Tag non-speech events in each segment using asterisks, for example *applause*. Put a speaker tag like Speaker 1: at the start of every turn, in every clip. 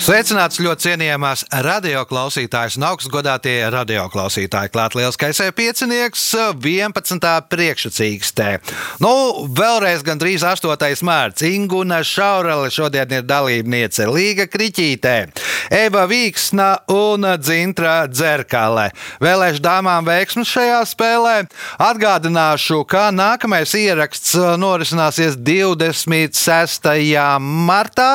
Speaker 1: Sveicināts ļoti cienījamās radioklausītājas un augstgadātie radioklausītāji. Klāt liels kaisē piecinieks, 11. priekšsacīkstē. Nu, vēlreiz gandrīz 8. mārts. Inguna Šaurele šodien ir dalībniece Līga Kriķītē, Eva Vīksna un Dzintra Dzerkale. Vēlēšu dāmām veiksmus šajā spēlē. Atgādināšu, ka nākamais ieraksts norisināsies 26. martā.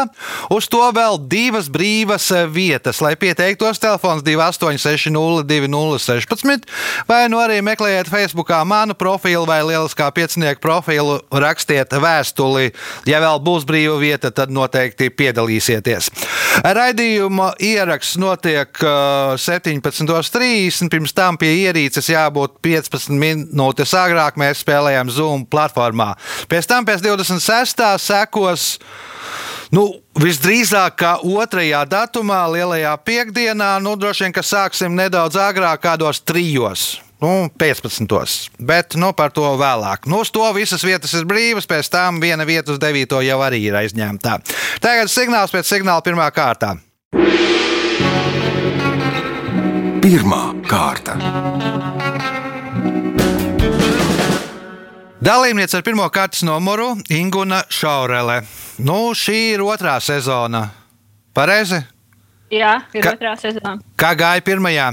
Speaker 1: Uz to vēl divas brīvas vietas, lai pieteiktos telefons 28602016, vai nu arī meklējiet Facebookā manu profilu vai lieliskā piecinieku profilu, rakstiet vēstuli. Ja vēl būs brīva vieta, tad noteikti piedalīsieties. Raidījuma ieraksts notiek 17.30. Pirms tam pie ierīces jābūt 15 minūtes agrāk. Mēs spēlējam Zoom platformā. Pēc tam pēc 26. sekos. Nu, visdrīzāk, kā otrajā datumā, lielajā piekdienā, nu, droši vien, ka sāksim nedaudz agrāk, kādos trijos. Nu, 15. Bet nu, par to vēlāk. Nu, uz to visas vietas ir brīvas, pēc tam viena vieta uz 9. jau arī ir aizņemta. Tagad signāls pēc signāla pirmā kārtā.
Speaker 2: Pirmā kārta.
Speaker 1: Dalībniece ar pirmā kārtas numuru Inguna Šaurele. Nu, šī ir otrā sezona. Pareizi?
Speaker 3: Jā, ir
Speaker 1: Ka-
Speaker 3: otrā sezona.
Speaker 1: Kā gāja pirmajā?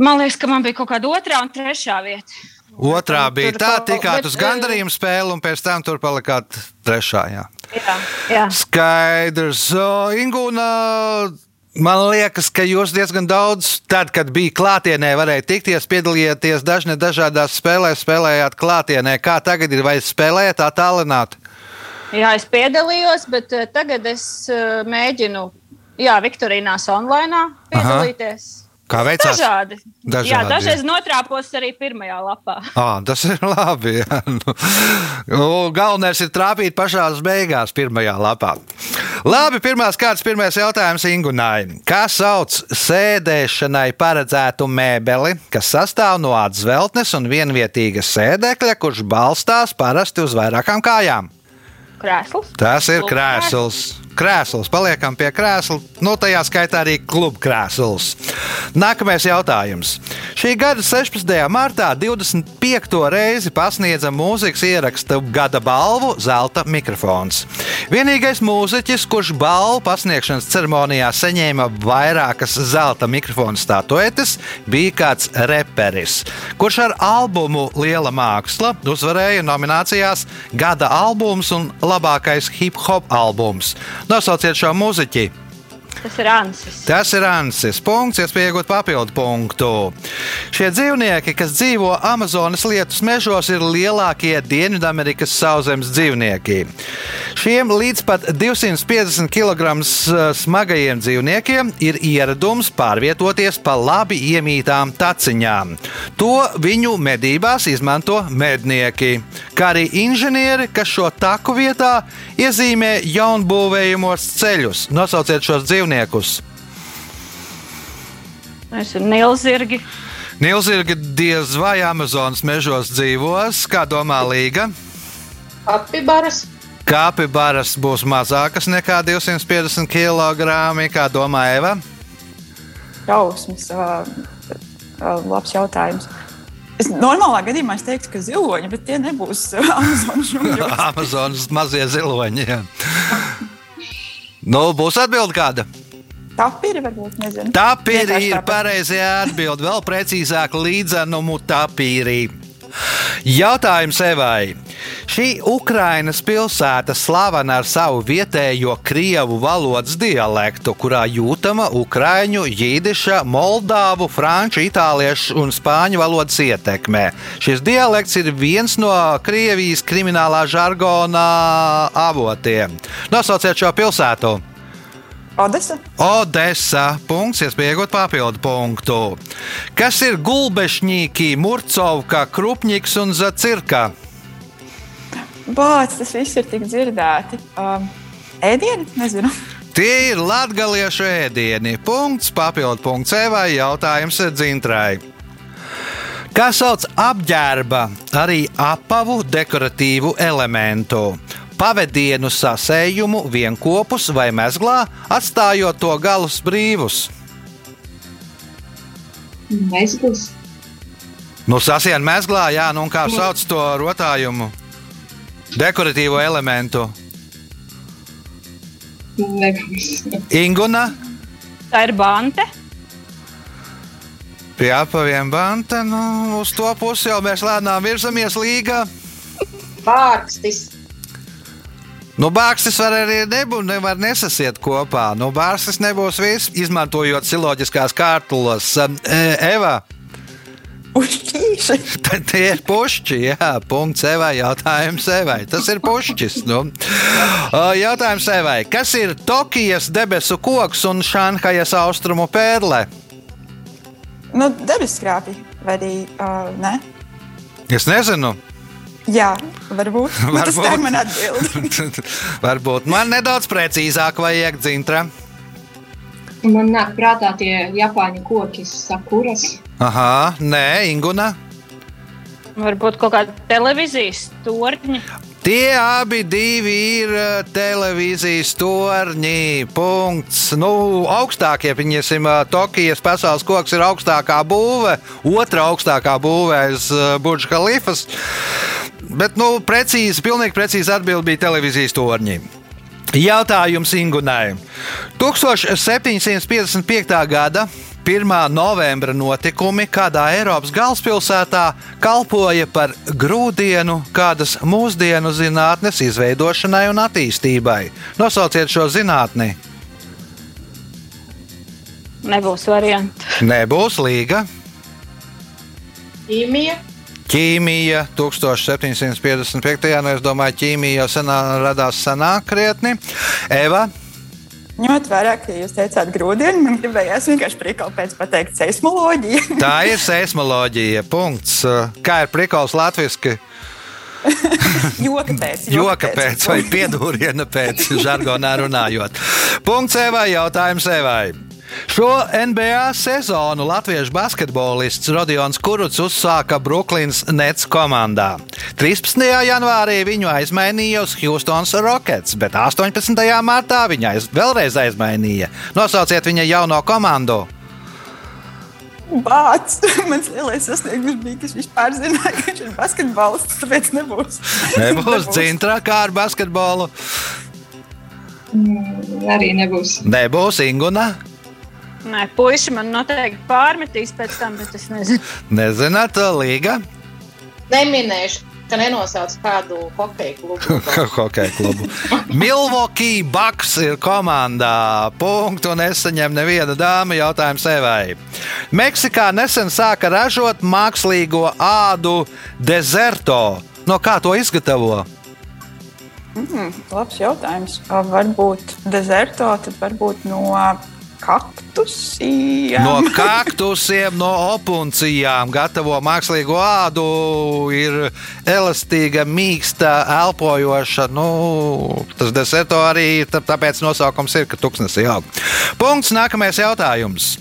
Speaker 3: Man liekas, ka man bija kaut kāda otrā un trešā vieta.
Speaker 1: Otrā bija
Speaker 3: tur
Speaker 1: tā, tikāt uz gandarījuma spēli, un pēc tam tur palikāt trešā. Jā.
Speaker 3: Jā, jā.
Speaker 1: Skaidrs. Ingūna, man liekas, ka jūs diezgan daudz, tad, kad bija klātienē, varēja tikties, piedalījāties dažne dažādās spēlēs, spēlējāt klātienē. Kā tagad ir, vai spēlējat attālināt?
Speaker 3: jā, es piedalījos, bet uh, tagad es uh, mēģinu, jā, Viktorīnās online piedalīties.
Speaker 1: Kā veicās?
Speaker 3: Dažādi.
Speaker 1: Dažādi,
Speaker 3: jā,
Speaker 1: jā.
Speaker 3: dažreiz notrāpos arī pirmajā lapā.
Speaker 1: Ah, tas ir *laughs* labi. jā. Nu, nu, galvenais ir trāpīt pašā beigās, pirmajā lapā. Labi, pirmās kārtas, pirmais jautājums Ingunai. Kā sauc sēdēšanai paredzētu mēbeli, kas sastāv no atzveltnes un vienvietīga sēdekļa, kurš balstās parasti uz vairākām kājām?
Speaker 3: Krēsls.
Speaker 1: Tas ir
Speaker 3: Kluba
Speaker 1: krēsls. Krēsls, paliekam pie krēsla, nu tajā skaitā arī kluba krēsls. Nākamais jautājums. Šī gada 16. martā 25. reizi pasniedza mūzikas ieraksta gada balvu Zelta mikrofons. Vienīgais mūziķis, kurš balvu pasniegšanas ceremonijā saņēma vairākas zelta mikrofona statuetes, bija kāds reperis, kurš ar albumu Liela māksla uzvarēja nominācijās Gada albums un labākais hip hop albums. Nosauciet šo mūziķi!
Speaker 3: Tas ir Ansis.
Speaker 1: Tas ir Ansis. Punkts, iespēja iegūt papildu punktu. Šie dzīvnieki, kas dzīvo Amazonas lietus mežos, ir lielākie Dienvidamerikas sauszemes dzīvnieki. Šiem līdz pat 250 kg smagajiem dzīvniekiem ir ieradums pārvietoties pa labi iemītām taciņām. To viņu medībās izmanto mednieki, kā arī inženieri, kas šo taku vietā iezīmē jaunbūvējumos ceļus. Nosauciet šos dzīvniekus!
Speaker 3: Tas ir Nilzirgi.
Speaker 1: Nilzirga diez vai Amazonas mežos dzīvos, kā domā Līga.
Speaker 4: Kapibaras,
Speaker 1: Kapibaras būs mazākas nekā 250 kg, kā domā Eva.
Speaker 5: Jausmas. Uh, uh, labs jautājums. Es normālā gadījumā es teiktu, ka ziloņi, bet tie nebūs *laughs* Amazonas jūras. *laughs*
Speaker 1: Amazonas mazie ziloņi. jā. *laughs* Nu, būs atbilde kāda.
Speaker 5: Tapiri varbūt nezinu.
Speaker 1: Tapīri
Speaker 5: Vienkārši
Speaker 1: ir pareizajā atbildē, vēl precīzāk līdzenumu tapīrī. Jautājums Evai. Šī Ukrainas pilsēta slavena ar savu vietējo krievu valodas dialektu, kurā jūtama ukrāņu, jīdiša, moldāvu, franču, itāliešu un spāņu valodas ietekme. Šis dialekts ir viens no Krievijas kriminālā žargona avotiem. Nosauciet šo pilsētu!
Speaker 5: Odesa.
Speaker 1: Odessa. Punkts, iespēja iegūt papildu punktu. Kas ir gulbešņīki, murcovka, krupņiks un zacirka?
Speaker 5: Bācis, tas viss ir tik dzirdēti. Um, ēdieni? Nezinu. *laughs*
Speaker 1: Tie ir latgaliešu ēdieni. Punkts, papildu punkts Evai, jautājums dzintrai. Kā sauc apģērba, arī apavu dekoratīvu elementu? Pavadienu sasējumu vienopus vai mezglā, atstājot to galus brīvus.
Speaker 4: Mezgls.
Speaker 1: Nu, sasien mezglā, jā, nu un kā sauc to rotājumu? Dekoratīvo elementu. Inguna,
Speaker 3: Tā ir bante.
Speaker 1: pie apaviem banta, nu, uz to pusi jau mēs lēnām virzamies līgā.
Speaker 4: Pārkstis.
Speaker 1: Nu, bārstis var arī nebūt, nevar nesasiet kopā. Nu, bārstis nebūs viss, izmantojot siloģiskās kārtulos. E, Eva. *laughs* Tad tie ir pušķi. Jā, punkts Evai. Jautājums Evai. Tas ir pušķis. Nu. Jautājums Evai. Kas ir Tokijas debesu koks un Šanhajas austrumu pērle?
Speaker 5: Nu, debeskrāpji. Vai arī uh, ne?
Speaker 1: Es nezinu.
Speaker 5: Jā, varbūt. *laughs* Tas tā ir
Speaker 1: Varbūt.
Speaker 5: man atbilde. *laughs*
Speaker 1: Varbūt man nedaudz precīzāk vajag dzintra.
Speaker 4: Man nāk prātā tie japāņu koki, sakuras.
Speaker 1: Aha, nē, Inguna.
Speaker 3: Varbūt kaut kāda televīzijas torņa.
Speaker 1: Tie abi divi ir eh, televīzijas torņi. Punkts. Nu, augstākie, pieņemsim, eh, Tokijas pasaules koks ir augstākā būve, otra augstākā būve aiz Burbuļs Kalifas. Bet, nu, precīzi, pilnīgi precīzi atbild bija televīzijas torņi. Jautājums Ingunai. 1755. gada 1. novembra notikumi kādā Eiropas galvaspilsētā kalpoja par grūdienu kādas mūsdienu zinātnes izveidošanai un attīstībai. Nosauciet šo zinātni.
Speaker 3: Nebūs variantu.
Speaker 1: Nebūs līga.
Speaker 4: Ķīmija.
Speaker 1: Ķīmija 1755. gadā, nu es domāju, ķīmija jau senā, radās senāk krietni. Eva,
Speaker 5: Ņemot vērā, ka jūs teicāt grūdienu, man gribējās vienkārši priekal pēc pateikt seismoloģiju.
Speaker 1: tā ir seismoloģija. Punkts. Kā ir prikols latviešu? *laughs*
Speaker 5: Joka pēc.
Speaker 1: Joka pēc vai piedūriena pēc, *laughs* žargonā runājot. Punkts Evai, jautājums Evai. Šo NBA sezonu latviešu basketbolists Rodions Kuruts uzsāka Brooklynas Nets komandā. 13. janvārī viņu aizmainīja uz Houstonas Rockets, bet 18. martā viņa aiz, vēlreiz aizmainīja. Nosauciet viņa jauno komandu.
Speaker 5: Bācis. *laughs* Mans lielais sasniegums bija, ka es vispār zināju, ka viņš ir basketbolists, tāpēc nebūs. *laughs*
Speaker 1: Nebūs dzintra kā ar basketbolu.
Speaker 4: Mm, arī nebūs.
Speaker 1: Nebūs Inguna.
Speaker 3: Nē, puiši man noteikti pārmetīs pēc tam, bet es nezinu.
Speaker 1: Nezināt, līga.
Speaker 4: Neminēšu, ka nenosauc kādu hokeja klubu. *laughs*
Speaker 1: Hokeja klubu. Milwaukee Bucks ir komandā. Punktu nesaņem neviena dāma. Jautājums Evai. Meksikā nesen sāka ražot mākslīgo ādu dezerto. No kā to izgatavo?
Speaker 5: Labs jautājums. A, Varbūt dezerto, tad varbūt no kaktusiem.
Speaker 1: No kaktusiem, no opuncijām gatavo mākslīgo ādu. Ir elastīga, mīksta, elpojoša. Nu, tas deserto arī tā- tāpēc nosaukums ir, ka tuksnesī aug. Punkts. Nākamais jautājums.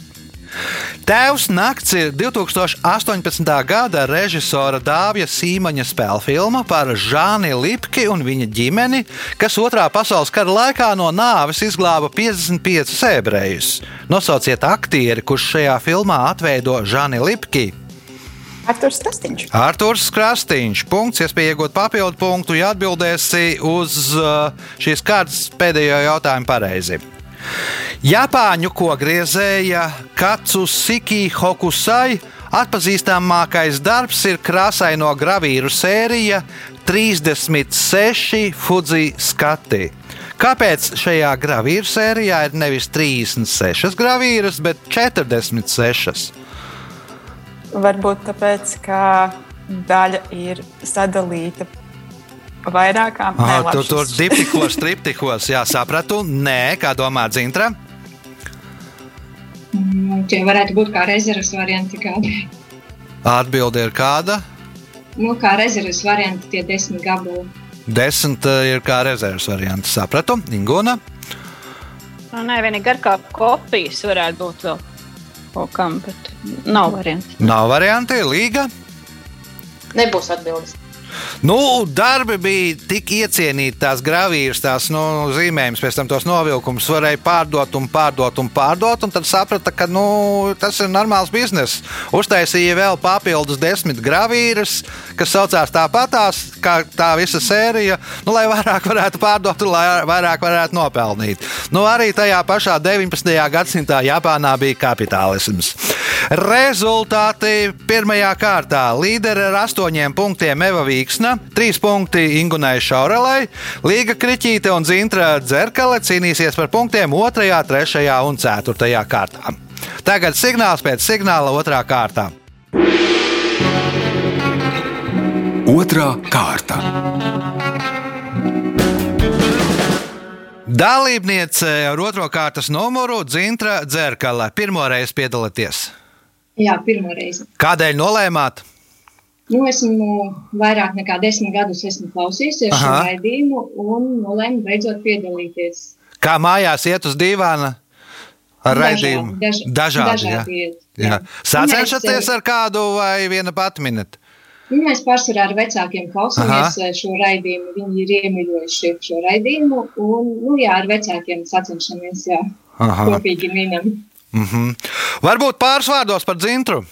Speaker 1: Tēvs Nakts ir 2018. gada režisora Dāvija Sīmaņa spēļu filma par Žāni Lipki un viņa ģimeni, kas otrā pasaules kara laikā no nāves izglāba 55 ebrejus. Nosauciet aktieri, kurš šajā filmā atveido Žāni Lipki.
Speaker 5: Arktūrs Kastīņš.
Speaker 1: Arthurs Krastīņš. Punkts, iespēja iegūt papildu punktu, ja atbildēsi uz uh, šīs kārtas pēdējo jautājumu pareizi. Japāņu kogriezēja Katsusiki Hokusai atpazīstamākais darbs ir krāsaino gravīru sērija 36 Fuji skati. Kāpēc šajā gravīru sērijā ir nevis 36 gravīras, bet 46?
Speaker 5: Varbūt tāpēc, ka daļa ir sadalīta vairākām
Speaker 1: Ah, tur tur diptikos, triptikos, jā, sapratu. Nē, kā domā Dzintra?
Speaker 4: Mm, Tie varētu būt kā rezerves varianti. Kādi.
Speaker 1: Atbilde ir kāda?
Speaker 4: Nu, kā rezerves varianti tie desmit gabali.
Speaker 1: Desmit eh, ir kā rezerves variants. Sapratu, Ingūna.
Speaker 3: Nu, nē, vienīgi ar kā kopijas varētu būt vēl kaut kam, bet nav variantu.
Speaker 1: Nav varianti, līga.
Speaker 6: Nebūs atbildes.
Speaker 1: Nu, darbi bija tik iecienīti, tās gravīras, tās nu, zīmējumus, pēc tam tos novilkumus varēja pārdot un pārdot un pārdot. Un tad saprata, ka nu, tas ir normāls bizness. Uztaisīja vēl papildus desmit gravīras, kas saucās tāpatās, kā tā visa sērija, nu, lai vairāk varētu pārdot un lai vairāk varētu nopelnīt. Nu, arī tajā pašā 19. gadsimtā Japānā bija kapitālisms. Rezultāti pirmajā kārtā. Līderi ar astoņiem punktiem Eva Vīksna, trīs punkti Ingunai Šaurelai, Līga Kriķīte un Zintra Dzerkale cīnīsies par punktiem otrajā, trešajā un ceturtajā kārtā. Tagad signāls pēc signāla otrā kārtā.
Speaker 2: Otra kārta.
Speaker 1: Dalībniece ar otro kārtas numuru Zintra Dzerkale. Pirmo reizi piedalāties.
Speaker 4: Jā, pirmo reizi.
Speaker 1: Kādēļ nolēmāt?
Speaker 4: Nu, esmu vairāk nekā desmit gadus esmu klausījusies šo
Speaker 1: Aha.
Speaker 4: raidījumu un nolēmu beidzot piedalīties.
Speaker 1: Kā mājās iet uz divāna ar
Speaker 4: Dažādi,
Speaker 1: raidījumu?
Speaker 4: daž-
Speaker 1: Dažādi.
Speaker 4: dažādi
Speaker 1: jā. Jā.
Speaker 4: jā.
Speaker 1: Sacensties
Speaker 4: Mēs,
Speaker 1: ar kādu vai viena pati minēt?
Speaker 4: Nu, mēs pārsvarā ar vecākiem klausāmies eh, šo raidījumu. Viņi ir iemīļojuši šo raidījumu. Un, nu, jā, ar vecākiem sacenšamies, jā,
Speaker 1: Aha.
Speaker 4: kopīgi minam.
Speaker 1: Mm -hmm. Varbūt pāris vārdos par dzintru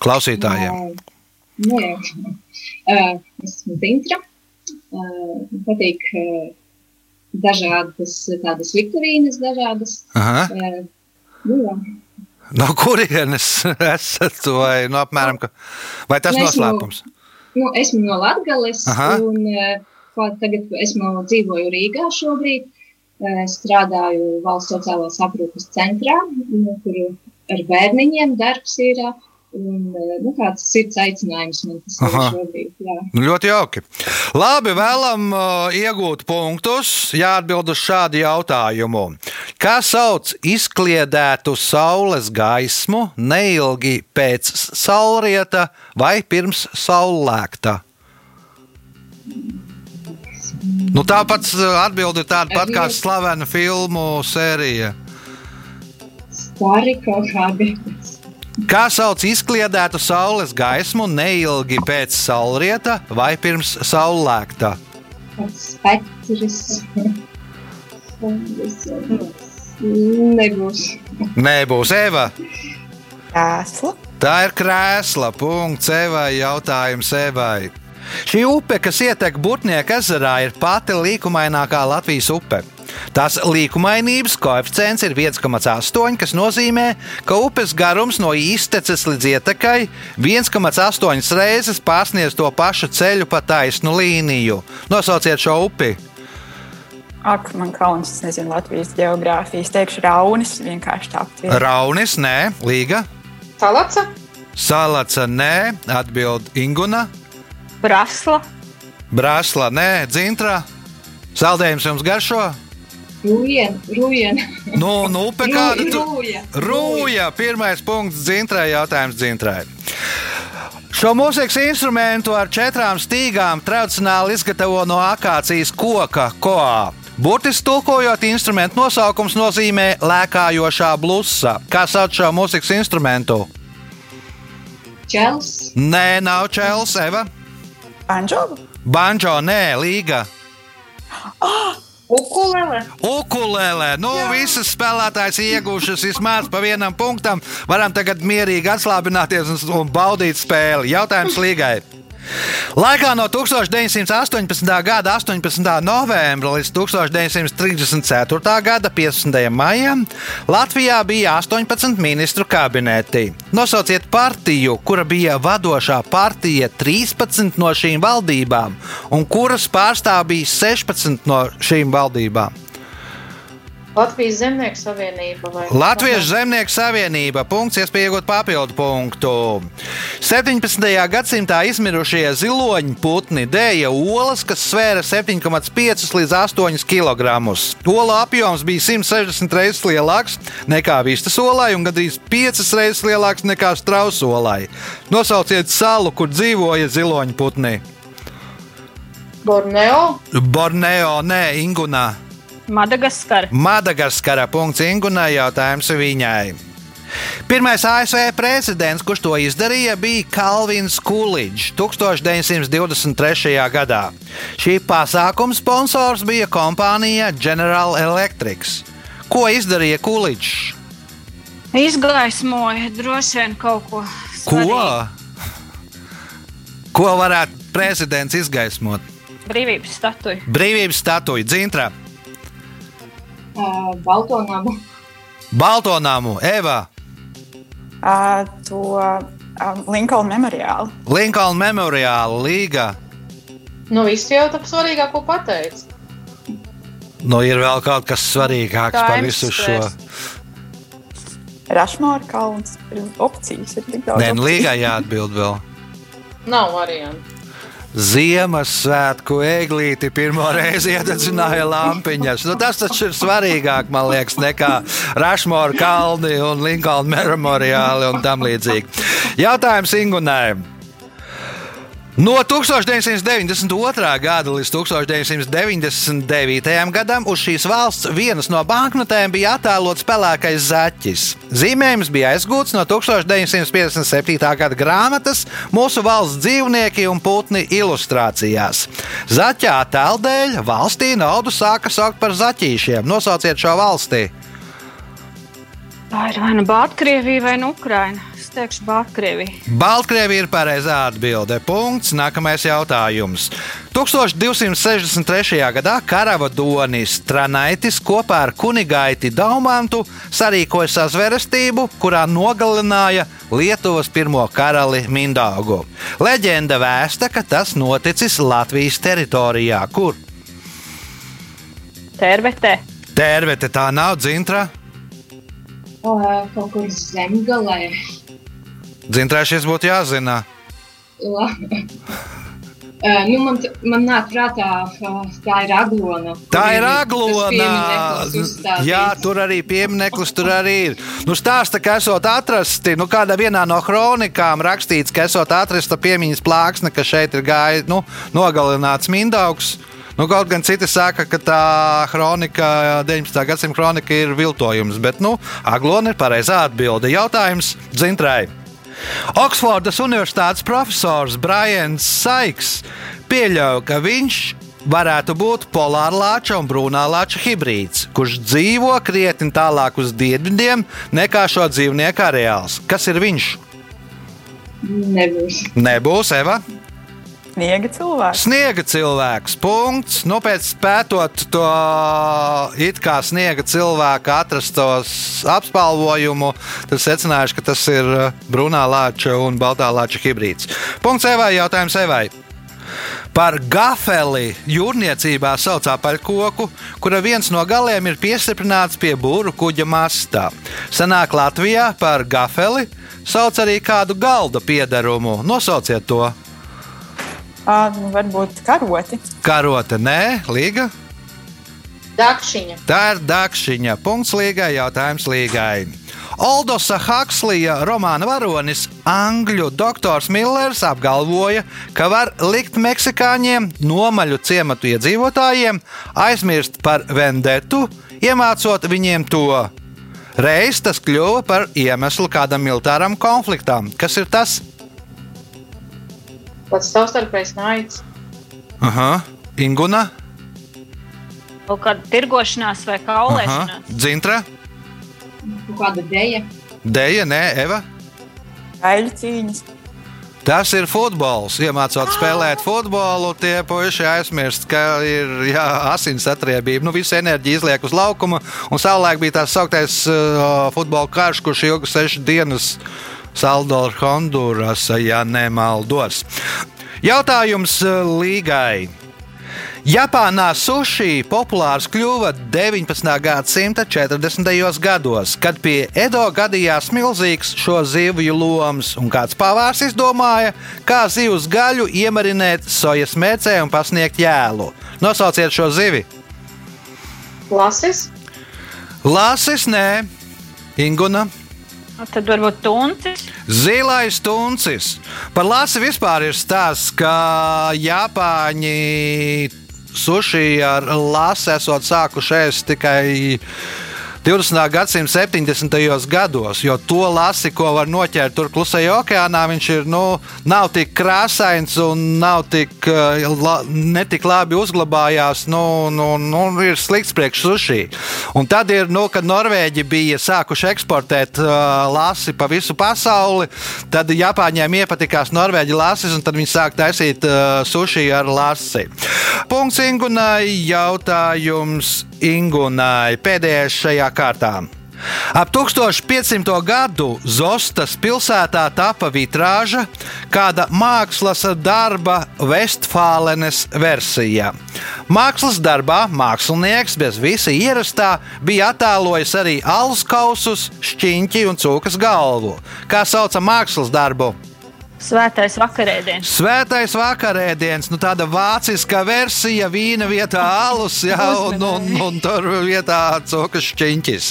Speaker 1: klausītājiem.
Speaker 4: Ā, Nu, jā. Uh, esmu Zintra. Uh, patīk uh, dažādas tādas viktorīnas, dažādas.
Speaker 1: Aha.
Speaker 4: Uh, nu, jā.
Speaker 1: No kurienes *laughs* esat? Vai, nu, apmēram, ka... vai tas
Speaker 4: Nu, esmu-
Speaker 1: noslēpums?
Speaker 4: Nu, esmu no Latvijas, tagad esmu dzīvoju Rīgā šobrīd. Strādāju valsts sociālās aprūpes centrā, nu, kur ar bērniņiem darbs ir. Un, uh, nu, kāds sirds aicinājums man tas ir
Speaker 1: Aha.
Speaker 4: šobrīd. Jā.
Speaker 1: Nu, ļoti jauki. Labi, vēlam uh, iegūt punktus. Jāatbild uz šādu jautājumu. Kā sauc izkliedētu saules gaismu neilgi pēc saulrieta vai pirms saulēkta? Nu, tāpat atbildi ir tāda pat kā slavena filmu sērija.
Speaker 4: Stari kaut kādi.
Speaker 1: Kā sauc izkliedētu saules gaismu neilgi pēc saulrieta vai pirms saulēkta?
Speaker 4: Spektrs. Nebūs.
Speaker 1: Nebūs Eva.
Speaker 5: Krēsla.
Speaker 1: Tā ir krēsla. Punkts Evai. Jautājums Evai. Šī upe, kas ietek Burtnieka ezerā, ir pati līkumainākā Latvijas upe. Tās līkumainības koeficients ir 1,8, kas nozīmē, ka upes garums no izteces līdz ietekai 1,8 reizes pārsniedz to pašu ceļu pa taisnu līniju. Nosauciet šo upi!
Speaker 5: Ak, man kauns, es nezinu, Latvijas geogrāfijas. Teikšu, Raunis vienkārši tāpat.
Speaker 1: Raunis, nē, Līga,
Speaker 6: Salaca,
Speaker 1: Salaca, nē, atbild Inguna,
Speaker 3: Brasla,
Speaker 1: Brāzla, nē, Dzintra. Saldējums jums garšo?
Speaker 4: Rūjien, rūjien.
Speaker 1: Nu, nu upe kāda tu?
Speaker 4: Rūja.
Speaker 1: Rūja, pirmais punkts dzintrai, jautājums dzintrai. Šo mūzikas instrumentu ar četrām stīgām tradicionāli izgatavo no akācijas koka, koā. Burtiski tulkojot, instrumentu nosaukums nozīmē lēkājošā blusa. Kā sauc šo mūzikas instrumentu?
Speaker 4: Čels.
Speaker 1: Nē, nav čels, Eva.
Speaker 5: Banžovu.
Speaker 1: Banjo, nē, līga.
Speaker 6: Ukulele,
Speaker 1: Ukulele. Nu, visas spēlētājas ieguvušas vismaz pa vienam punktam. Varam tagad mierīgi atslābināties un, un baudīt spēli. Jautājums līgai. Laikā no 1918. gada 18. novembra līdz 1934. gada 15. maijam Latvijā bija 18 ministru kabineti. Nosauciet partiju, kura bija vadošā partija 13 no šīm valdībām, un kuras pārstāv bija 16 no šīm valdībām.
Speaker 6: Latvijas Zemnieku savienība vai
Speaker 1: Latviešu zemnieku savienība. Punkts, iespēja iegūt papildu punktu. 17. gadsimtā izmirušie ziloņu putni dēja olas, kas svēra 7,5 līdz 8 kg. Ola apjoms bija 160 reizes lielāks nekā vistas olai un gandrīz 5 reizes lielāks nekā strausu olai. Nosauciet salu, kur dzīvoja ziloņu putni.
Speaker 6: Borneo,
Speaker 1: Borneo, nē, Ingunā.
Speaker 3: Madagaskara.
Speaker 1: Madagaskara punkts Ingunai jautājums viņai. Pirmais ASV prezidents, kurš to izdarīja, bija Kalvins Kulīčs 1923. gadā. Šī pasākuma sponsors bija kompānija General Electric. Ko izdarīja Kulīčs?
Speaker 3: Izgaismoja droši vien kaut ko.
Speaker 1: Ko?
Speaker 3: svarīgu.
Speaker 1: Ko varētu prezidents izgaismot?
Speaker 3: Brīvības statuja.
Speaker 1: Brīvības statuja Dzintra,
Speaker 4: Uh, Balto namu.
Speaker 1: Balto namu, Eva,
Speaker 5: Uh, to um, Linkolna memoriālu.
Speaker 1: Linkoln Memoriāla līga.
Speaker 6: Nu, viss jau tā svarīgāko pateicis.
Speaker 1: Nu, ir vēl kaut kas svarīgāks par
Speaker 3: Times
Speaker 1: visu šo.
Speaker 5: Rašmāra kalns. Ir opcijas. Ir tik daudz.
Speaker 1: Nē, nu, līgai jāatbild vēl.
Speaker 6: Nav variantu.
Speaker 1: Ziemassvētku eglīti pirmo reizi iededzināja lampiņas. Nu, tas taču ir svarīgāk, man liekas, nekā Rašmora kalni un Linkolna memoriāli un tam līdzīgi. Jautājums Ingunai. No 1992. gada līdz 1999. gadam uz šīs valsts vienas no banknotēm bija attēlots pelēkais zaķis. Zīmējums bija aizgūts no 1957. gada grāmatas Mūsu valsts dzīvnieki un putni ilustrācijās. Zaķa attēla dēļ valstī naudu sāka saukt par zaķīšiem. Nosauciet šo valstī.
Speaker 3: Tā ir vai nu Baltkrievija vai nu Ukraina. Teikšu Baltkrievija.
Speaker 1: Baltkrievija ir pareizā atbilde. Punkts. Nākamais jautājums. 1263. gadā karavadonis Tranaitis kopā ar kunigaiti Daumantu sarīkoja sazvērestību, kurā nogalināja Lietuvas pirmo karali Mindaugu. Leģenda vēsta, ka tas noticis Latvijas teritorijā, kur
Speaker 3: Tērvetē.
Speaker 1: Tērvete tā nav dzintra.
Speaker 4: Uh, kaut kur zemgalē.
Speaker 1: Dzintrā šis būtu jāzina.
Speaker 4: Uh, *laughs* nu man, man nāk prātā, tā ir aglona.
Speaker 1: Tā ir aglona.
Speaker 4: uzstādīts.
Speaker 1: Jā, tur arī piemineklis tur arī ir. Nu, stāsta, ka esot atrasti, nu, kādā vienā no kronikām rakstīts, ka esot atrasta piemiņas plāksne, ka šeit ir gājis, nu, nogalināts Mindaugs. Nu, kaut gan citi saka, ka tā kronika, 19. gadsimta kronika ir viltojums, bet, nu, aglona ir pareizā atbilde. Jautājums Dzintrai. Oksfordas Universitātes profesors Brians Saiks pieļauj, ka viņš varētu būt polārlāča un brūnālāča hibrīds, kurš dzīvo krietni tālāk uz dienvidiem nekā šo dzīvnieku areāls. Kas ir viņš?
Speaker 4: Nebūs.
Speaker 1: Nebūs Eva.
Speaker 5: Sniega cilvēks.
Speaker 1: Sniega cilvēks. Punkts. Nu, pēc pētot to it kā sniega cilvēka atrastos apspalvojumu, tad secinājuši, ka tas ir uh, brūnā lāča un baltā lāča hibrīds. Punkts Evai. Jautājums Evai. Par gafeli jūrniecībā sauc apaļkoku, kura viens no galiem ir piestiprināts pie būru kuģa mastā. Senāk Latvijā par gafeli sauc arī kādu galda piedarumu. Nosauciet to!
Speaker 5: Uh, varbūt karoti.
Speaker 1: Karote, nē, līga.
Speaker 6: Dakšiņa.
Speaker 1: Tā ir dakšiņa. Punkts līgai, jautājums līgai. Oldosa Hakslija romāna varonis, angļu doktors Millers apgalvoja, ka var likt meksikāņiem, nomaļu ciematu iedzīvotājiem, aizmirst par vendetu, iemācot viņiem to. Reiz tas kļuva par iemeslu kādam militāram konfliktam. Kas ir tas?
Speaker 6: Pats savstarpējs naids.
Speaker 1: Aha, Inguna,
Speaker 3: Kaut kāda tirgošanās vai
Speaker 1: Aha.
Speaker 3: kaulēšanās.
Speaker 1: Dzintra,
Speaker 4: kāda deja.
Speaker 1: Deja, nē, Eva.
Speaker 5: Gaļu cīņas.
Speaker 1: Tas ir futbols. Iemācot spēlēt futbolu, tie puiši aizmirst, ka ir jā, asins atriebība. Nu, visu enerģiju izliek uz laukuma. Un savulaik bija tā sauktais uh, futbola karš, kurš ilga sešas dienas Salvador Honduras, ja nemaldos. Jautājums uh, līgai. Japānā sushi populārs kļuva 19. gadsimta 40. gados, kad pie Edo gadījās milzīgs šo zivju loms, un kāds pavārs izdomāja, kā zivs gaļu iemarinēt sojas mērcē un pasniegt jēlu. Nosauciet šo zivi!
Speaker 6: Lasis.
Speaker 1: Lāsis, nē, Inguna.
Speaker 3: Tad varbūt tuncis.
Speaker 1: Zilais tuncis. Par lasi vispār ir stāsts, ka Japāņi suši ar lasi esot sākušies tikai 20. gadsimta 70. gados, jo to lasi, ko var noķert tur klusajā okeānā, viņš ir, nu, nav tik krāsains un nav tik, eh, la, netik labi uzglabājās. Nu, nu, nu, ir slikts priekš suši. Un tad ir, nu, kad Norvēģi bija sākuši eksportēt uh, lasi pa visu pasauli, tad Japāņiem iepatikās Norvēģi lasis, un tad viņi sāk taisīt uh, suši ar lasi. Punkts Ingunai, jautājums Ingunai pēdējais šajā kārtā. Ap 1500. gadu Zostas pilsētā tapa vitrāža, kāda mākslas darba Vestfālenes versija. Mākslas darbā mākslinieks bez visa ierastā bija attēlojis arī alus kausus, šķiņķi un cūkas galvu. Kā sauca mākslas darbu?
Speaker 3: Svētais vakarēdiens.
Speaker 1: Svētais vakarēdiens, nu tāda vāciska versija, vīna vietā alus, jā, un, un, un tur vietā cokas šķiņķis.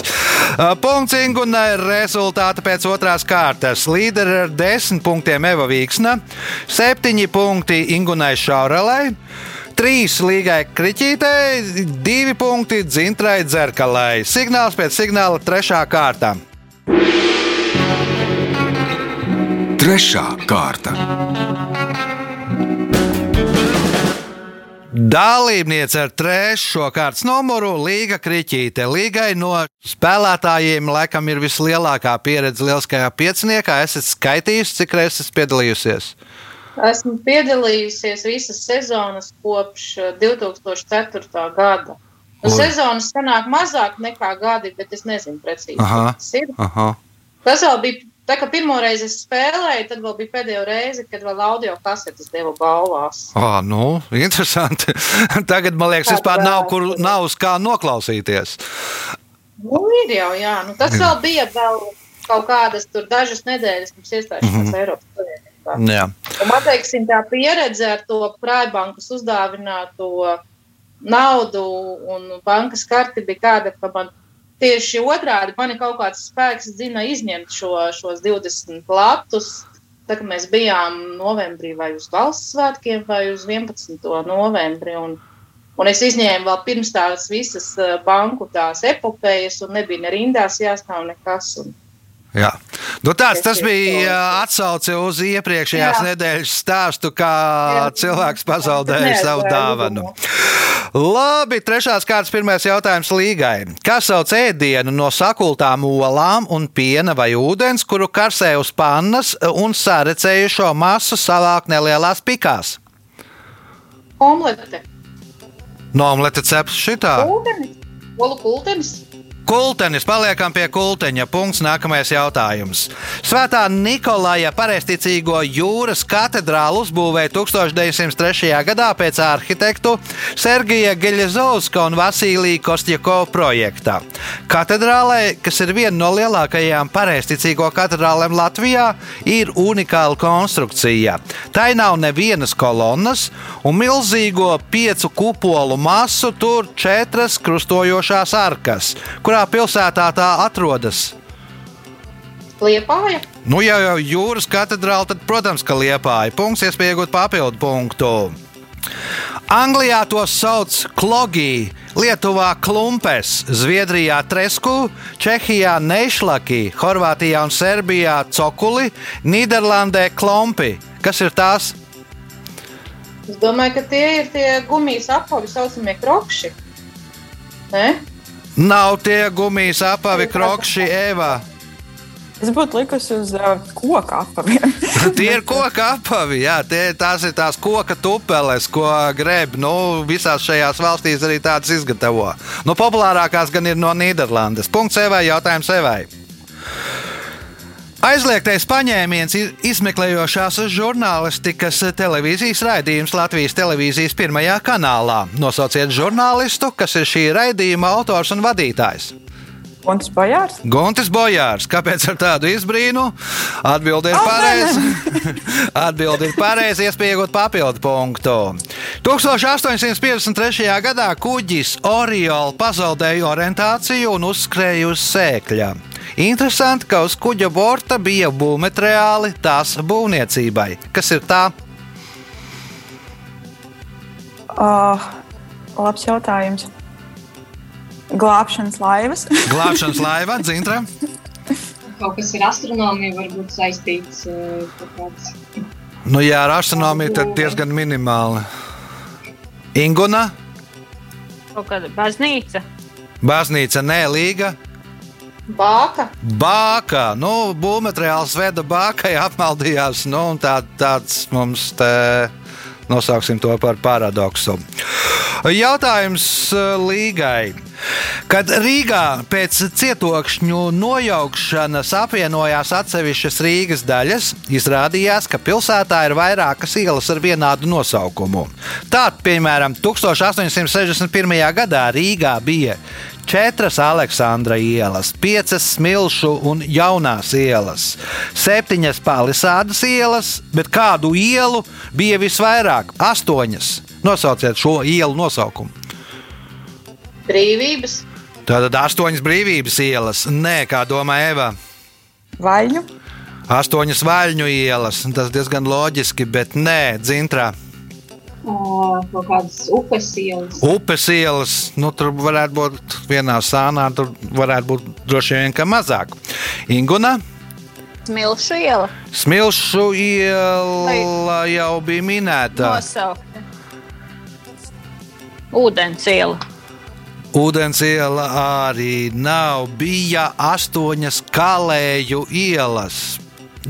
Speaker 1: Punkts Ingunai rezultāti pēc otrās kārtas. Līderi ar desmit punktiem Eva Vīksna, septiņi punkti Ingunai Šaurelai. Trīs līgai kriķītei, divi punkti dzintrai dzerkalai. Signāls pēc signāla trešā kārta.
Speaker 2: Trešā kārta.
Speaker 1: Dalībniece ar trešo kārtas numuru - Līga Kriķīte. Līgai no spēlētājiem laikam ir vislielākā pieredze lieliskajā pieciniekā. Esat skaitījis, cik reizes piedalījusies?
Speaker 6: Esmu piedalījusies visas sezonas kopš eh, 2004. gada. Nu, sezonas sanāk mazāk nekā gadi, bet es nezinu precīzi.
Speaker 1: Aha.
Speaker 6: cik tas ir.
Speaker 1: Aha.
Speaker 6: Tas vēl bija, tā kā pirmo reizi es spēlēju, tad vēl bija pēdējā reize, kad vēl audio kasetes deva balvās.
Speaker 1: Oh, nu, interesanti. *laughs* Tagad man liekas, vispār nav, kur, nav uz kā noklausīties.
Speaker 6: Nu, ir jau, jā. Nu, tas vēl bija vēl kaut kādas tur dažas nedēļas pirms iestāšanās mm -hmm. Eiropas Savienībā.
Speaker 1: Jā.
Speaker 6: Un Man teiksim, tā pieredze ar to Praibankas uzdāvināto naudu un bankas karti bija tāda, ka man tieši otrādi man kaut kāds spēks dzina izņemt šo, šos 20 latus. Tā mēs bijām novembrī vai uz valsts svētkiem vai uz 11. novembri. Un, un es izņēmu vēl pirms tās visas eh, banku tās epopejas un nebija ne rindās jāstāv nekas. Un,
Speaker 1: Jā. Nu, tāds, tas bija atsauce uz iepriekšējās
Speaker 6: Jā.
Speaker 1: nedēļas stāstu, kā
Speaker 6: Jā.
Speaker 1: cilvēks pazaudēja
Speaker 6: Tas
Speaker 1: savu dāvanu. Labi, trešās kārtas pirmais jautājums līgai. Kas sauc ēdienu no sakultām olām un piena vai ūdens, kuru karsē uz pannas un sarecējušo masu savāk nelielās pikās?
Speaker 6: Omlete.
Speaker 1: No omlete ceps šitā.
Speaker 6: Kultenis. Olu kultenis.
Speaker 1: Kultenis, paliekam pie kulteņa. Punkts, nākamais jautājums. Svētā Nikolaja pareizticīgo jūras katedrālu uzbūvēja 1903. gadā pēc arhitektu Sergeja Geļezovska un Vasilija Kostjakova projekta. Katedrālē, kas ir viena no lielākajām pareizticīgo katedrālēm Latvijā, ir unikāla konstrukcija. Tai nav nevienas kolonnas, un milzīgo piecu kupolu masu tur četras krustojošās arkas. Kurā pilsētā tā atrodas?
Speaker 6: Liepāja.
Speaker 1: Nu, ja jau jūras katedrāle, tad, protams, ka liepāja. Punkts, iespēja iegūt papildu punktu. Anglijā to sauc klogī, Lietuvā klumpes, Zviedrijā tresku, Čehijā nešlaki, Horvātijā un Serbijā cokuli, Nīderlandē klompi. Kas ir tās?
Speaker 6: Es domāju, ka tie ir tie gumijas apavi, saucamie krokši. Ne?
Speaker 1: Nav tie gumijas apavi, krokši, Eva.
Speaker 5: Es būtu likusi uz uh, koka apaviem. *laughs*
Speaker 1: Tie ir koka apavi, jā, tie, tās ir tās koka tupeles, ko greb. Nu, visās šajās valstīs arī tādas izgatavo. Nu, populārākās gan ir no Nīderlandes. Punkts Evai, jautājums Evai. Aizliegtais paņēmiens izmeklējošās žurnālistikas televīzijas raidījums Latvijas televīzijas pirmajā kanālā. Nosauciet žurnālistu, kas ir šī raidījuma autors un vadītājs.
Speaker 5: Un tas bojārs.
Speaker 1: Guntis Bojārs. Kāpēc ar tādu izbrīnu? Atbilde ir pareiza. *laughs* Atbilde ir pareiza, iespējot papildu punktu. 1853. gadā kuģis Oriola pazaudēja orientāciju un uzskrēja uz sēkļa. Interesanti, ka uz kuģa borta bija būvmateriāli tās būvniecībai. Kas ir tā?
Speaker 5: Uh, Labs jautājums. Glābšanas laivas. *laughs*
Speaker 1: Glābšanas laiva, dzintra.
Speaker 4: Kaut kas ir astronomija, varbūt saistīts kaut kāds.
Speaker 1: Nu, jā, ar astronomiju tad diezgan minimāli. Inguna,
Speaker 3: Kaut kāda baznīca.
Speaker 1: baznīca, nē, līga.
Speaker 6: Bāka.
Speaker 1: Bāka, nu, būvmateriāls veda bākai, apmaldījās. Nu, tā, tāds mums te nosauksim to par paradoksu. Jautājums eh, Līgai. Kad Rīgā pēc cietokšņu nojaukšanas apvienojās atsevišķas Rīgas daļas, izrādījās, ka pilsētā ir vairākas ielas ar vienādu nosaukumu. Tātad, piemēram, 1861. gadā Rīgā bija četras Aleksandra ielas, piecas Smilšu un Jaunās ielas, septiņas Palisādas ielas, bet kādu ielu bija visvairāk? Astoņas. Nosauciet šo ielu nosaukumu.
Speaker 6: Brīvības.
Speaker 1: Tātad astoņas brīvības ielas. Nē, kā domā Eva.
Speaker 5: Vaļņu.
Speaker 1: Astoņas vaļņu ielas. Tas diezgan loģiski, bet nē, dzintrā.
Speaker 4: Kaut kādas upes ielas.
Speaker 1: Upes ielas, nu, tur varētu būt vienā sānā, tur varētu būt droši vien ka mazāk. Inguna,
Speaker 3: Smilšu iela.
Speaker 1: Smilšu iela jau bija minēta.
Speaker 3: Nosaukta. Ūdens iela.
Speaker 1: Ūdens iela arī nav. Bija astoņas kalēju ielas.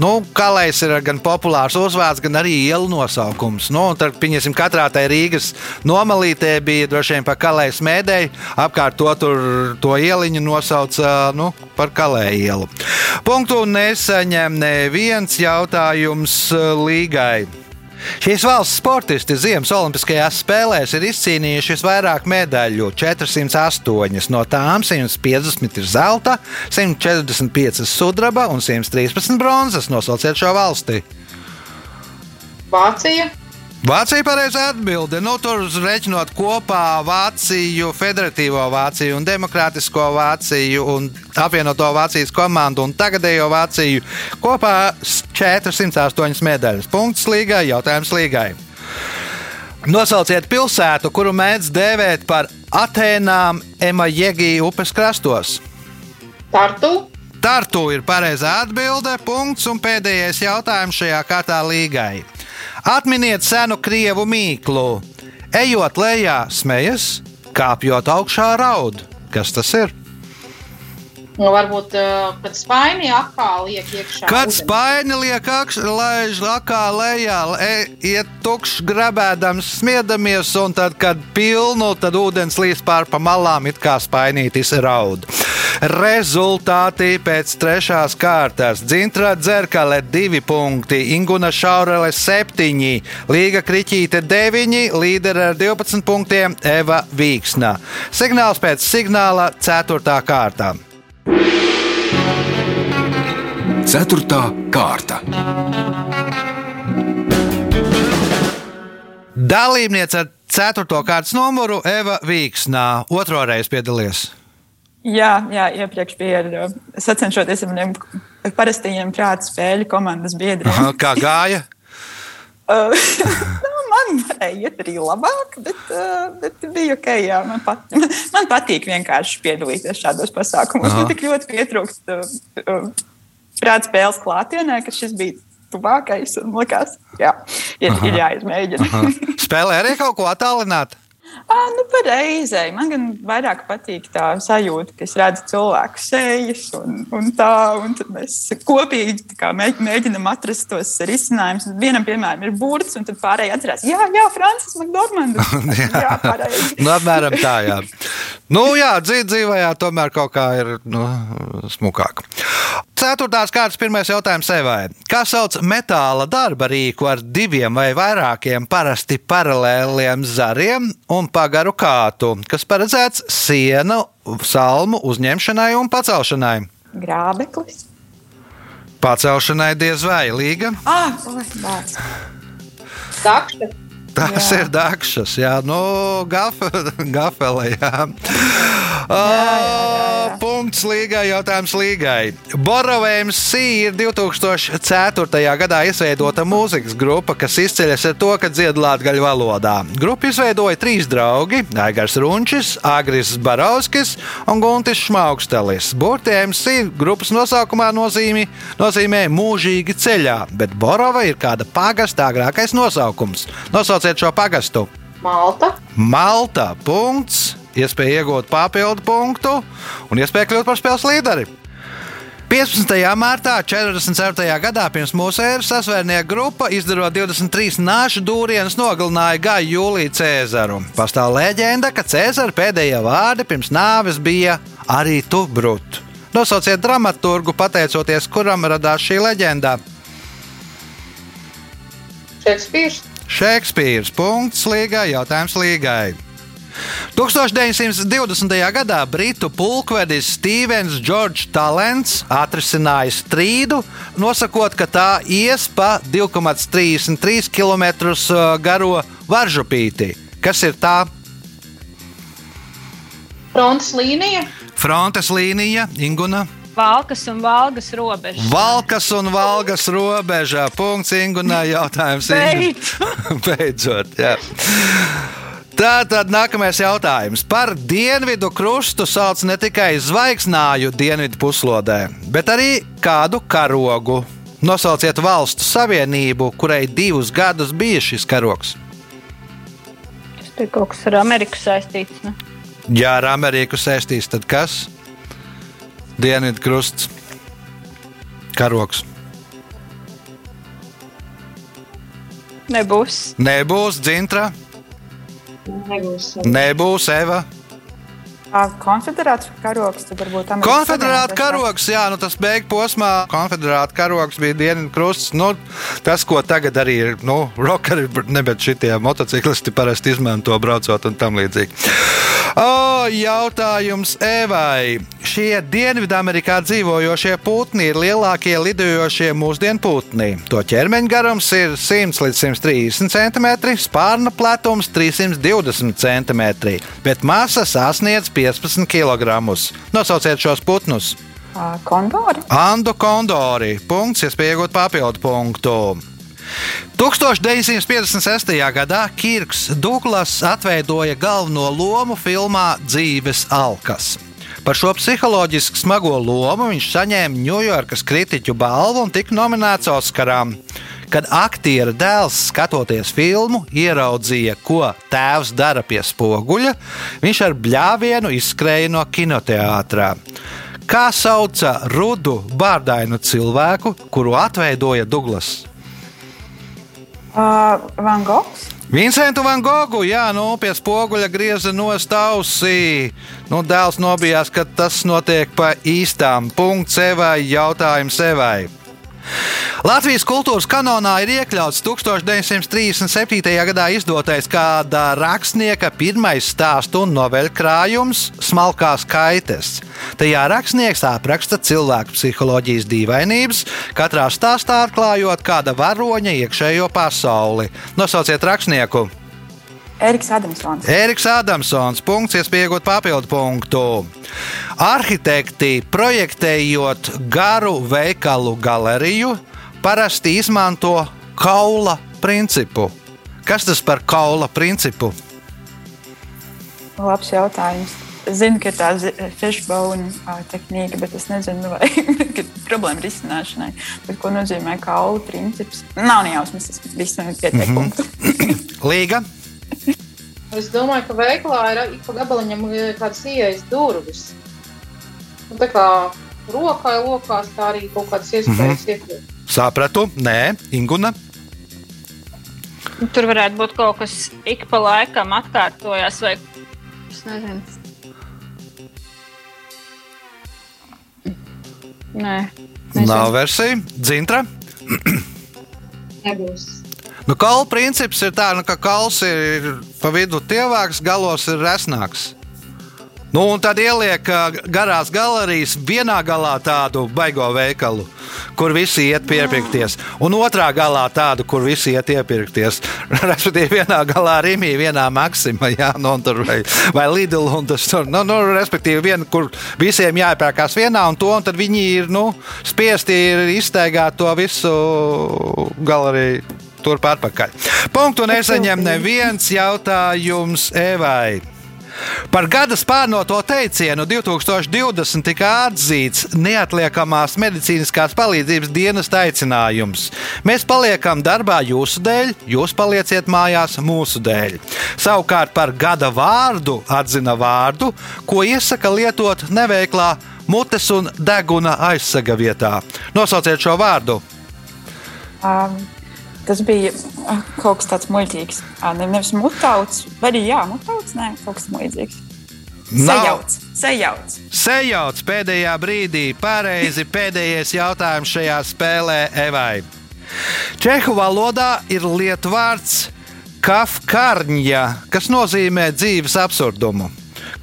Speaker 1: Nu, kalējs ir gan populārs uzvārds, gan arī ielu nosaukums. Nu, tad, pieņemsim, katrā tajā Rīgas nomalītē bija droši vien pa kalējas mēdēju. Apkārt to, tur, to ieliņu nosauca nu, par kalēju ielu. Punktu nesaņem neviens jautājums uh, līgai. Šīs valsts sportisti Ziemas Olimpiskajās spēlēs ir izcīnījuši visvairāk medaļu - 408. No tām 150 ir zelta, 145 sudraba un 113 bronzas. Nosauciet šo valsti.
Speaker 6: Vācija.
Speaker 1: Vācija pareizi atbilde. Nu, tur reiķinot kopā Vāciju, Federatīvo Vāciju un Demokrātisko Vāciju un apvienoto Vācijas komandu un tagadējo Vāciju kopā 408 medaļas. Punkts līgai, jautājums līgai. Nosauciet pilsētu, kuru mēdz dēvēt par Atēnām Emajegi upes krastos.
Speaker 6: Tartu.
Speaker 1: Tartu ir pareizā atbilde. Punkts un pēdējais jautājums šajā kārtā līgai. Atminiet senu krievu mīklu. Ejot lejā, smejas, kāpjot augšā, raud. Kas tas ir?
Speaker 6: Nu, varbūt, uh, kad spaini akā liek iekšā.
Speaker 1: Kad
Speaker 6: ūdens.
Speaker 1: spaini liek laiž lakā lejā, e, iet tukšs, grabēdams, smiedamies, un tad, kad pilnu, tad ūdens līdz pār pa malām, it kā spainītis raud. Rezultāti pēc trešās kārtas. Dzintra dzerkale 2 punkti, Inguna Šaurele 7, Līga Kriķīte 9, līdera ar 12 punktiem Eva Vīksna. Signāls pēc signāla 4. kārtā.
Speaker 2: Ceturtā kārta.
Speaker 1: Dalībniece ar 4. kārtas numuru Eva Vīksnā. Otro reizi piedalījies.
Speaker 5: Jā, jā, iepriekš bija ar, uh, sacenšoties ar maniem parastajiem prāta spēļu komandas biedriem.
Speaker 1: Aha, Kā *laughs* gāja?
Speaker 5: Uh, *laughs* nu, man varēja iet arī labāk, bet, uh, bet bija ok. Jā, man, pat, *laughs* man patīk vienkārši piedalīties šādos pasākumos.
Speaker 1: Aha.
Speaker 5: Man tik ļoti pietrūkst prāta spēles klātienē, ka šis bija tuvākais. un Likās, jā, ir,
Speaker 1: Aha.
Speaker 5: ir jāizmēģina.
Speaker 1: Spēlē arī kaut ko attālināt.
Speaker 5: À, nu, pareizai. Man gan vairāk patīk tā sajūta, ka es redzu cilvēku sejas un, un tā, un tad mēs kopīgi kā, mēģ- mēģinam atrast tos risinājumus. Vienam, piemēram, ir burts, un tad pārējie atcerās, jā, jā, Francis Makdormands. *laughs* jā, pareizi.
Speaker 1: Nu, apmēram tā, jā. Nu, jā, dzīv, dzīvajā tomēr kaut kā ir nu, smukāk. Ceturtās kārtas pirmais jautājums Evai. Kā sauc metāla darba rīku ar diviem vai vairākiem parasti paralēliem zariem un pagaru kātu, kas paredzēts sienu, salmu uzņemšanai un pacelšanai?
Speaker 5: Grābeklis.
Speaker 1: Pacelšanai diez vai līga.
Speaker 5: Ah, oi,
Speaker 1: Tas
Speaker 5: Jā.
Speaker 1: ir dakšas, jā, nu, gafe, *laughs* gafele, jā. Uh, punkts līgai, jautājums līgai. Borovējums C ir 2004. gadā izveidota mūzikas grupa, kas izceļas ar to, ka dzied latgaļu valodā. Grupu izveidoja trīs draugi - Aigars Runčis, Agris Barovskis un Guntis Šmaukstelis. Burti MC grupas nosaukumā nozīmē, nozīmē mūžīgi ceļā, bet Borova ir kāda pagasta agrākais nosaukums. Nosauciet šo pagastu!
Speaker 6: Malta.
Speaker 1: Malta. Punkts. Iespēja iegūt papildu punktu un iespēja kļūt par spēles līderi. 15. martā 44. gadā pirms mūsu ēras sasvērnieku grupa, izdarot 23 nāšu dūrienus, nogalināja Gaju Jūliju Cēzaru. Pastāv leģenda, ka Cēzara pēdējie vārdi pirms nāves bija arī tu, Brut. Nosauciet dramaturgu, pateicoties kuram radās šī leģenda.
Speaker 6: Šekspīrs.
Speaker 1: Šekspīrs. Punkts līgai, jautājums līgai. 1920. gadā britu pulkvedis Stevens George Talants atrisināja strīdu, nosakot, ka tā ies pa 2,33 km garo varžupīti. Kas ir tā?
Speaker 6: Frontes līnija.
Speaker 1: Frontes līnija, Inguna.
Speaker 3: Valkas un Valgas robeža.
Speaker 1: Valkas un Valgas robežā. Punkts Ingunai. Jautājums Ingunai. *laughs* Beidzot, jā. Tā tad nākamais jautājums. Par dienvidu krustu sauc ne tikai zvaigznāju dienvidu puslodē, bet arī kādu karogu. Nosauciet valstu savienību, kurai divus gadus bija šis karogs.
Speaker 3: Tas ir kaut kas ar Ameriku saistīts. Ne?
Speaker 1: Ja ar Ameriku saistīts, tad kas? Dienvidu krusts, karogs.
Speaker 3: Nebūs.
Speaker 1: Nebūs dzintra,
Speaker 4: Nebūs.
Speaker 1: nebūs Eva.
Speaker 5: Varbūt Amerikas
Speaker 1: Konfederāta karogs, jā, nu tas beigu posmā. Konfederāta karogs bija dienvidu krusts. Nu, tas, ko tagad arī ir, nu, rokeri, bet šitie motociklisti parasti izmanto braucot un tam līdzīgi. O, jautājums Evai. Šie Dienvidamerikā dzīvojošie putni ir lielākie lidojošie mūsdienu putni. To ķermeņa garums ir 100 līdz 130 cm, spārna platums 320 cm, bet masa sasniedz 15 kg. Nosauciet šos putnus!
Speaker 5: Kondori.
Speaker 1: Andu kondori. Punkts, iespēja iegūt papildu punktu. 1956. gadā Kirks Douglas atveidoja galveno lomu filmā Dzīves alkas. Par šo psiholoģiski smago lomu viņš saņēma Ņujorkas kritiķu balvu un tika nominēts Oskaram. Kad aktiera dēls, skatoties filmu, ieraudzīja, ko tēvs dara pie spoguļa, viņš ar bļāvienu izskrēja no kinoteātrā. Kā sauca rudu, bārdainu cilvēku, kuru atveidoja Douglas?
Speaker 5: Uh, Van Gogs.
Speaker 1: Vincentu Van Gogu, jā, nu, pie spoguļa grieza nostausī. Nu, dēls nobijās, ka tas notiek pa īstām. Punkts sevai, jautājums sevai. Latvijas kultūras kanonā ir iekļauts 1937. gadā izdotais kāda rakstnieka pirmais stāstu un noveļu krājums - Smalkās kaites. Tajā rakstnieks apraksta cilvēku psiholoģijas dīvainības, katrā stāstā atklājot kāda varoņa iekšējo pasauli. Nosauciet rakstnieku!
Speaker 5: Eriks Adamsons.
Speaker 1: Eriks Adamsons. Punkts, iespējot papildu punktu. Arhitekti, projektējot garu veikalu galeriju, parasti izmanto kaula principu. Kas tas par kaula principu?
Speaker 5: Labs jautājums. Zinu, ka ir tā fishbone ā, tehnika, bet es nezinu, vai *laughs* ir problēma risināšanai. Bet, ko nozīmē kaula princips? Nav ne jausmas, tas viss man ir pieteikums. *coughs* Mm *coughs* -hmm.
Speaker 1: Līga.
Speaker 6: Es domāju, ka veikalā ir ik pa gabaliņam kādas ieejas durvis. Un tā kā rokai lokās, tā arī kaut kādas iespējas mm -hmm. iekļūt.
Speaker 1: Sapratu, nē, Inguna.
Speaker 3: Tur varētu būt kaut kas ik pa laikam atkārtojas, vai es nezinu. Nē, nezinu.
Speaker 1: Nav versija. Dzintra.
Speaker 4: Nebūs.
Speaker 1: Nu, kaula princips ir tāds, nu, ka kauls ir pa vidu tievāks, galos ir resnāks. Nu, un tad ieliek garās galerijas vienā galā tādu baigo veikalu, kur visi iet piepirkties, un otrā galā tādu, kur visi iet iepirkties. *laughs* Respektīvi, vienā galā Rīgā, vienā Maksimā, jā, nu, tur, vai, vai Lidl. Tas, tur, nu, nu, respektīvi, viena, kur visiem jāiepērkās vienā un to, un tad viņi ir nu, spiesti izteigāt to visu galeriju turp atpakaļ. Punktu nesaņem neviens jautājums Evai. Par gada spārnoto teicienu 2020 tika atzīts neatliekamās medicīniskās palīdzības dienas aicinājums. Mēs paliekam darbā jūsu dēļ, jūs palieciet mājās mūsu dēļ. Savukārt par gada vārdu atzina vārdu, ko iesaka lietot neveiklā mutes un deguna aizsaga vietā. Nosauciet šo vārdu!
Speaker 5: Um, Tas bija ah, kaut kas tāds muļķīgs. Ne, nevis mutauts, vai arī jā, mutauts, nē, kaut kas līdzīgs. Sajauts, sajauts.
Speaker 1: Sajauts pēdējā brīdī. Pareizi *laughs* pēdējais jautājums šajā spēlē Evai. Čehu valodā ir lietvārds kafkarņa, kas nozīmē dzīves absurdumu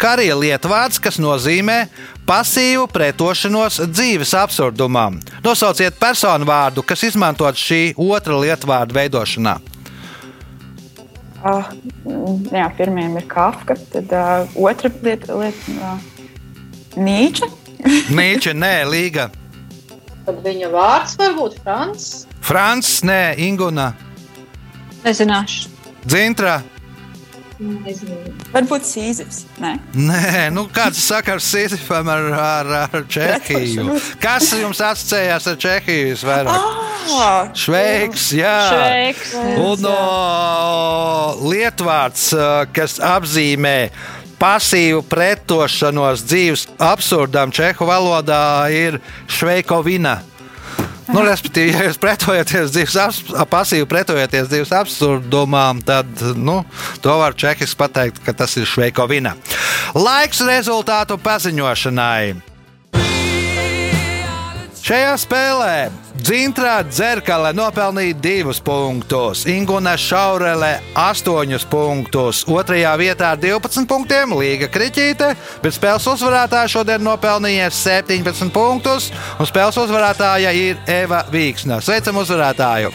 Speaker 1: kā arī lietvārds, kas nozīmē pasīvu pretošanos dzīves absurdumam. Nosauciet personu vārdu, kas izmantot šī otra lietvārda veidošanā.
Speaker 5: Uh, jā, pirmajam ir Kafka, tad uh, otra lieta - liet, uh, Nīča. *laughs*
Speaker 1: Nīča, nē, Līga.
Speaker 6: Tad viņa vārds var būt Frans.
Speaker 1: Frans, nē, Inguna.
Speaker 3: Nezināšu.
Speaker 1: Dzintra.
Speaker 5: Varbūt Sīzifs. Nē,
Speaker 1: Nē nu, kāds sakars Sīzifam ar, ar, ar *laughs* Čehiju? Kas jums asociējās ar Čehiju
Speaker 5: oh,
Speaker 1: Šveiks, jā.
Speaker 3: Šveiks.
Speaker 1: Un no, lietvārds, kas apzīmē pasīvu pretošanos dzīves absurdam čehu valodā, ir šveikovina. Nu, respektīvi, ja jūs pretojaties dzīves, pasīvi pretojaties dzīves absurdumam, tad nu, to var čekiski pateikt, ka tas ir šveikovina. Laiks rezultātu paziņošanai. Šajā spēlē Dzintrā Dzerkale nopelnīja divus punktus, Ingūna Šaurele 8 punktus, otrajā vietā ar 12 punktiem Līga Kriķīte, bet spēles uzvarētāja šodien nopelnīja 17 punktus, un spēles uzvarētāja ir Eva Vīksna. Sveicam uzvarētāju!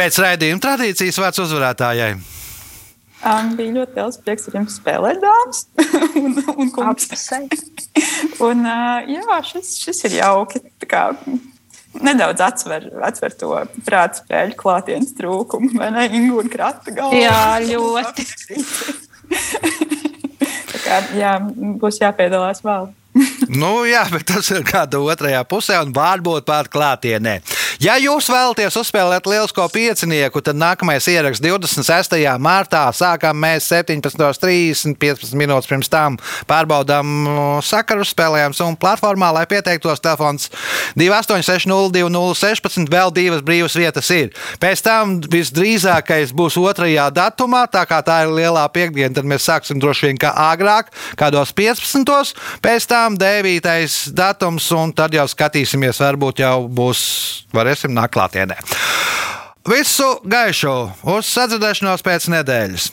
Speaker 1: Pēc raidījuma tradīcijas vārds uzvarētājai.
Speaker 5: Um, bija ļoti liels prieks ar jums spēlēt, dāmas *laughs* un, un kungs. *laughs* un, uh, jā, šis, šis ir jauki. Tā Kā, nedaudz atver, atver to prāta spēļu klātienes trūkumu, vai ne? Ingūna krata galvā.
Speaker 3: Jā, ļoti. *laughs*
Speaker 5: Tā kā, jā, būs jāpiedalās vēl.
Speaker 1: Nu, jā, bet tas ir kāda otrajā pusē, un varbūt pat klātienē. Ja jūs vēlaties uzspēlēt lielisko piecinieku, tad nākamais ieraksts 26. martā. Sākam mēs 17.30, 15 minūtes pirms tam pārbaudām sakaru, spēlējam Zoom platformā, lai pieteiktos. Telefons 28602016, vēl divas brīvas vietas ir. Pēc tam visdrīzākais būs otrajā datumā, tā kā tā ir lielā piekdiena, tad mēs sāksim droši vien kā agrāk, kādos 15. Pēc tam 9. datums, un tad jau skatīsimies, varbūt jau būs, varēsim nākt klātienē. Visu gaišu! Uz sadzirdēšanos pēc nedēļas!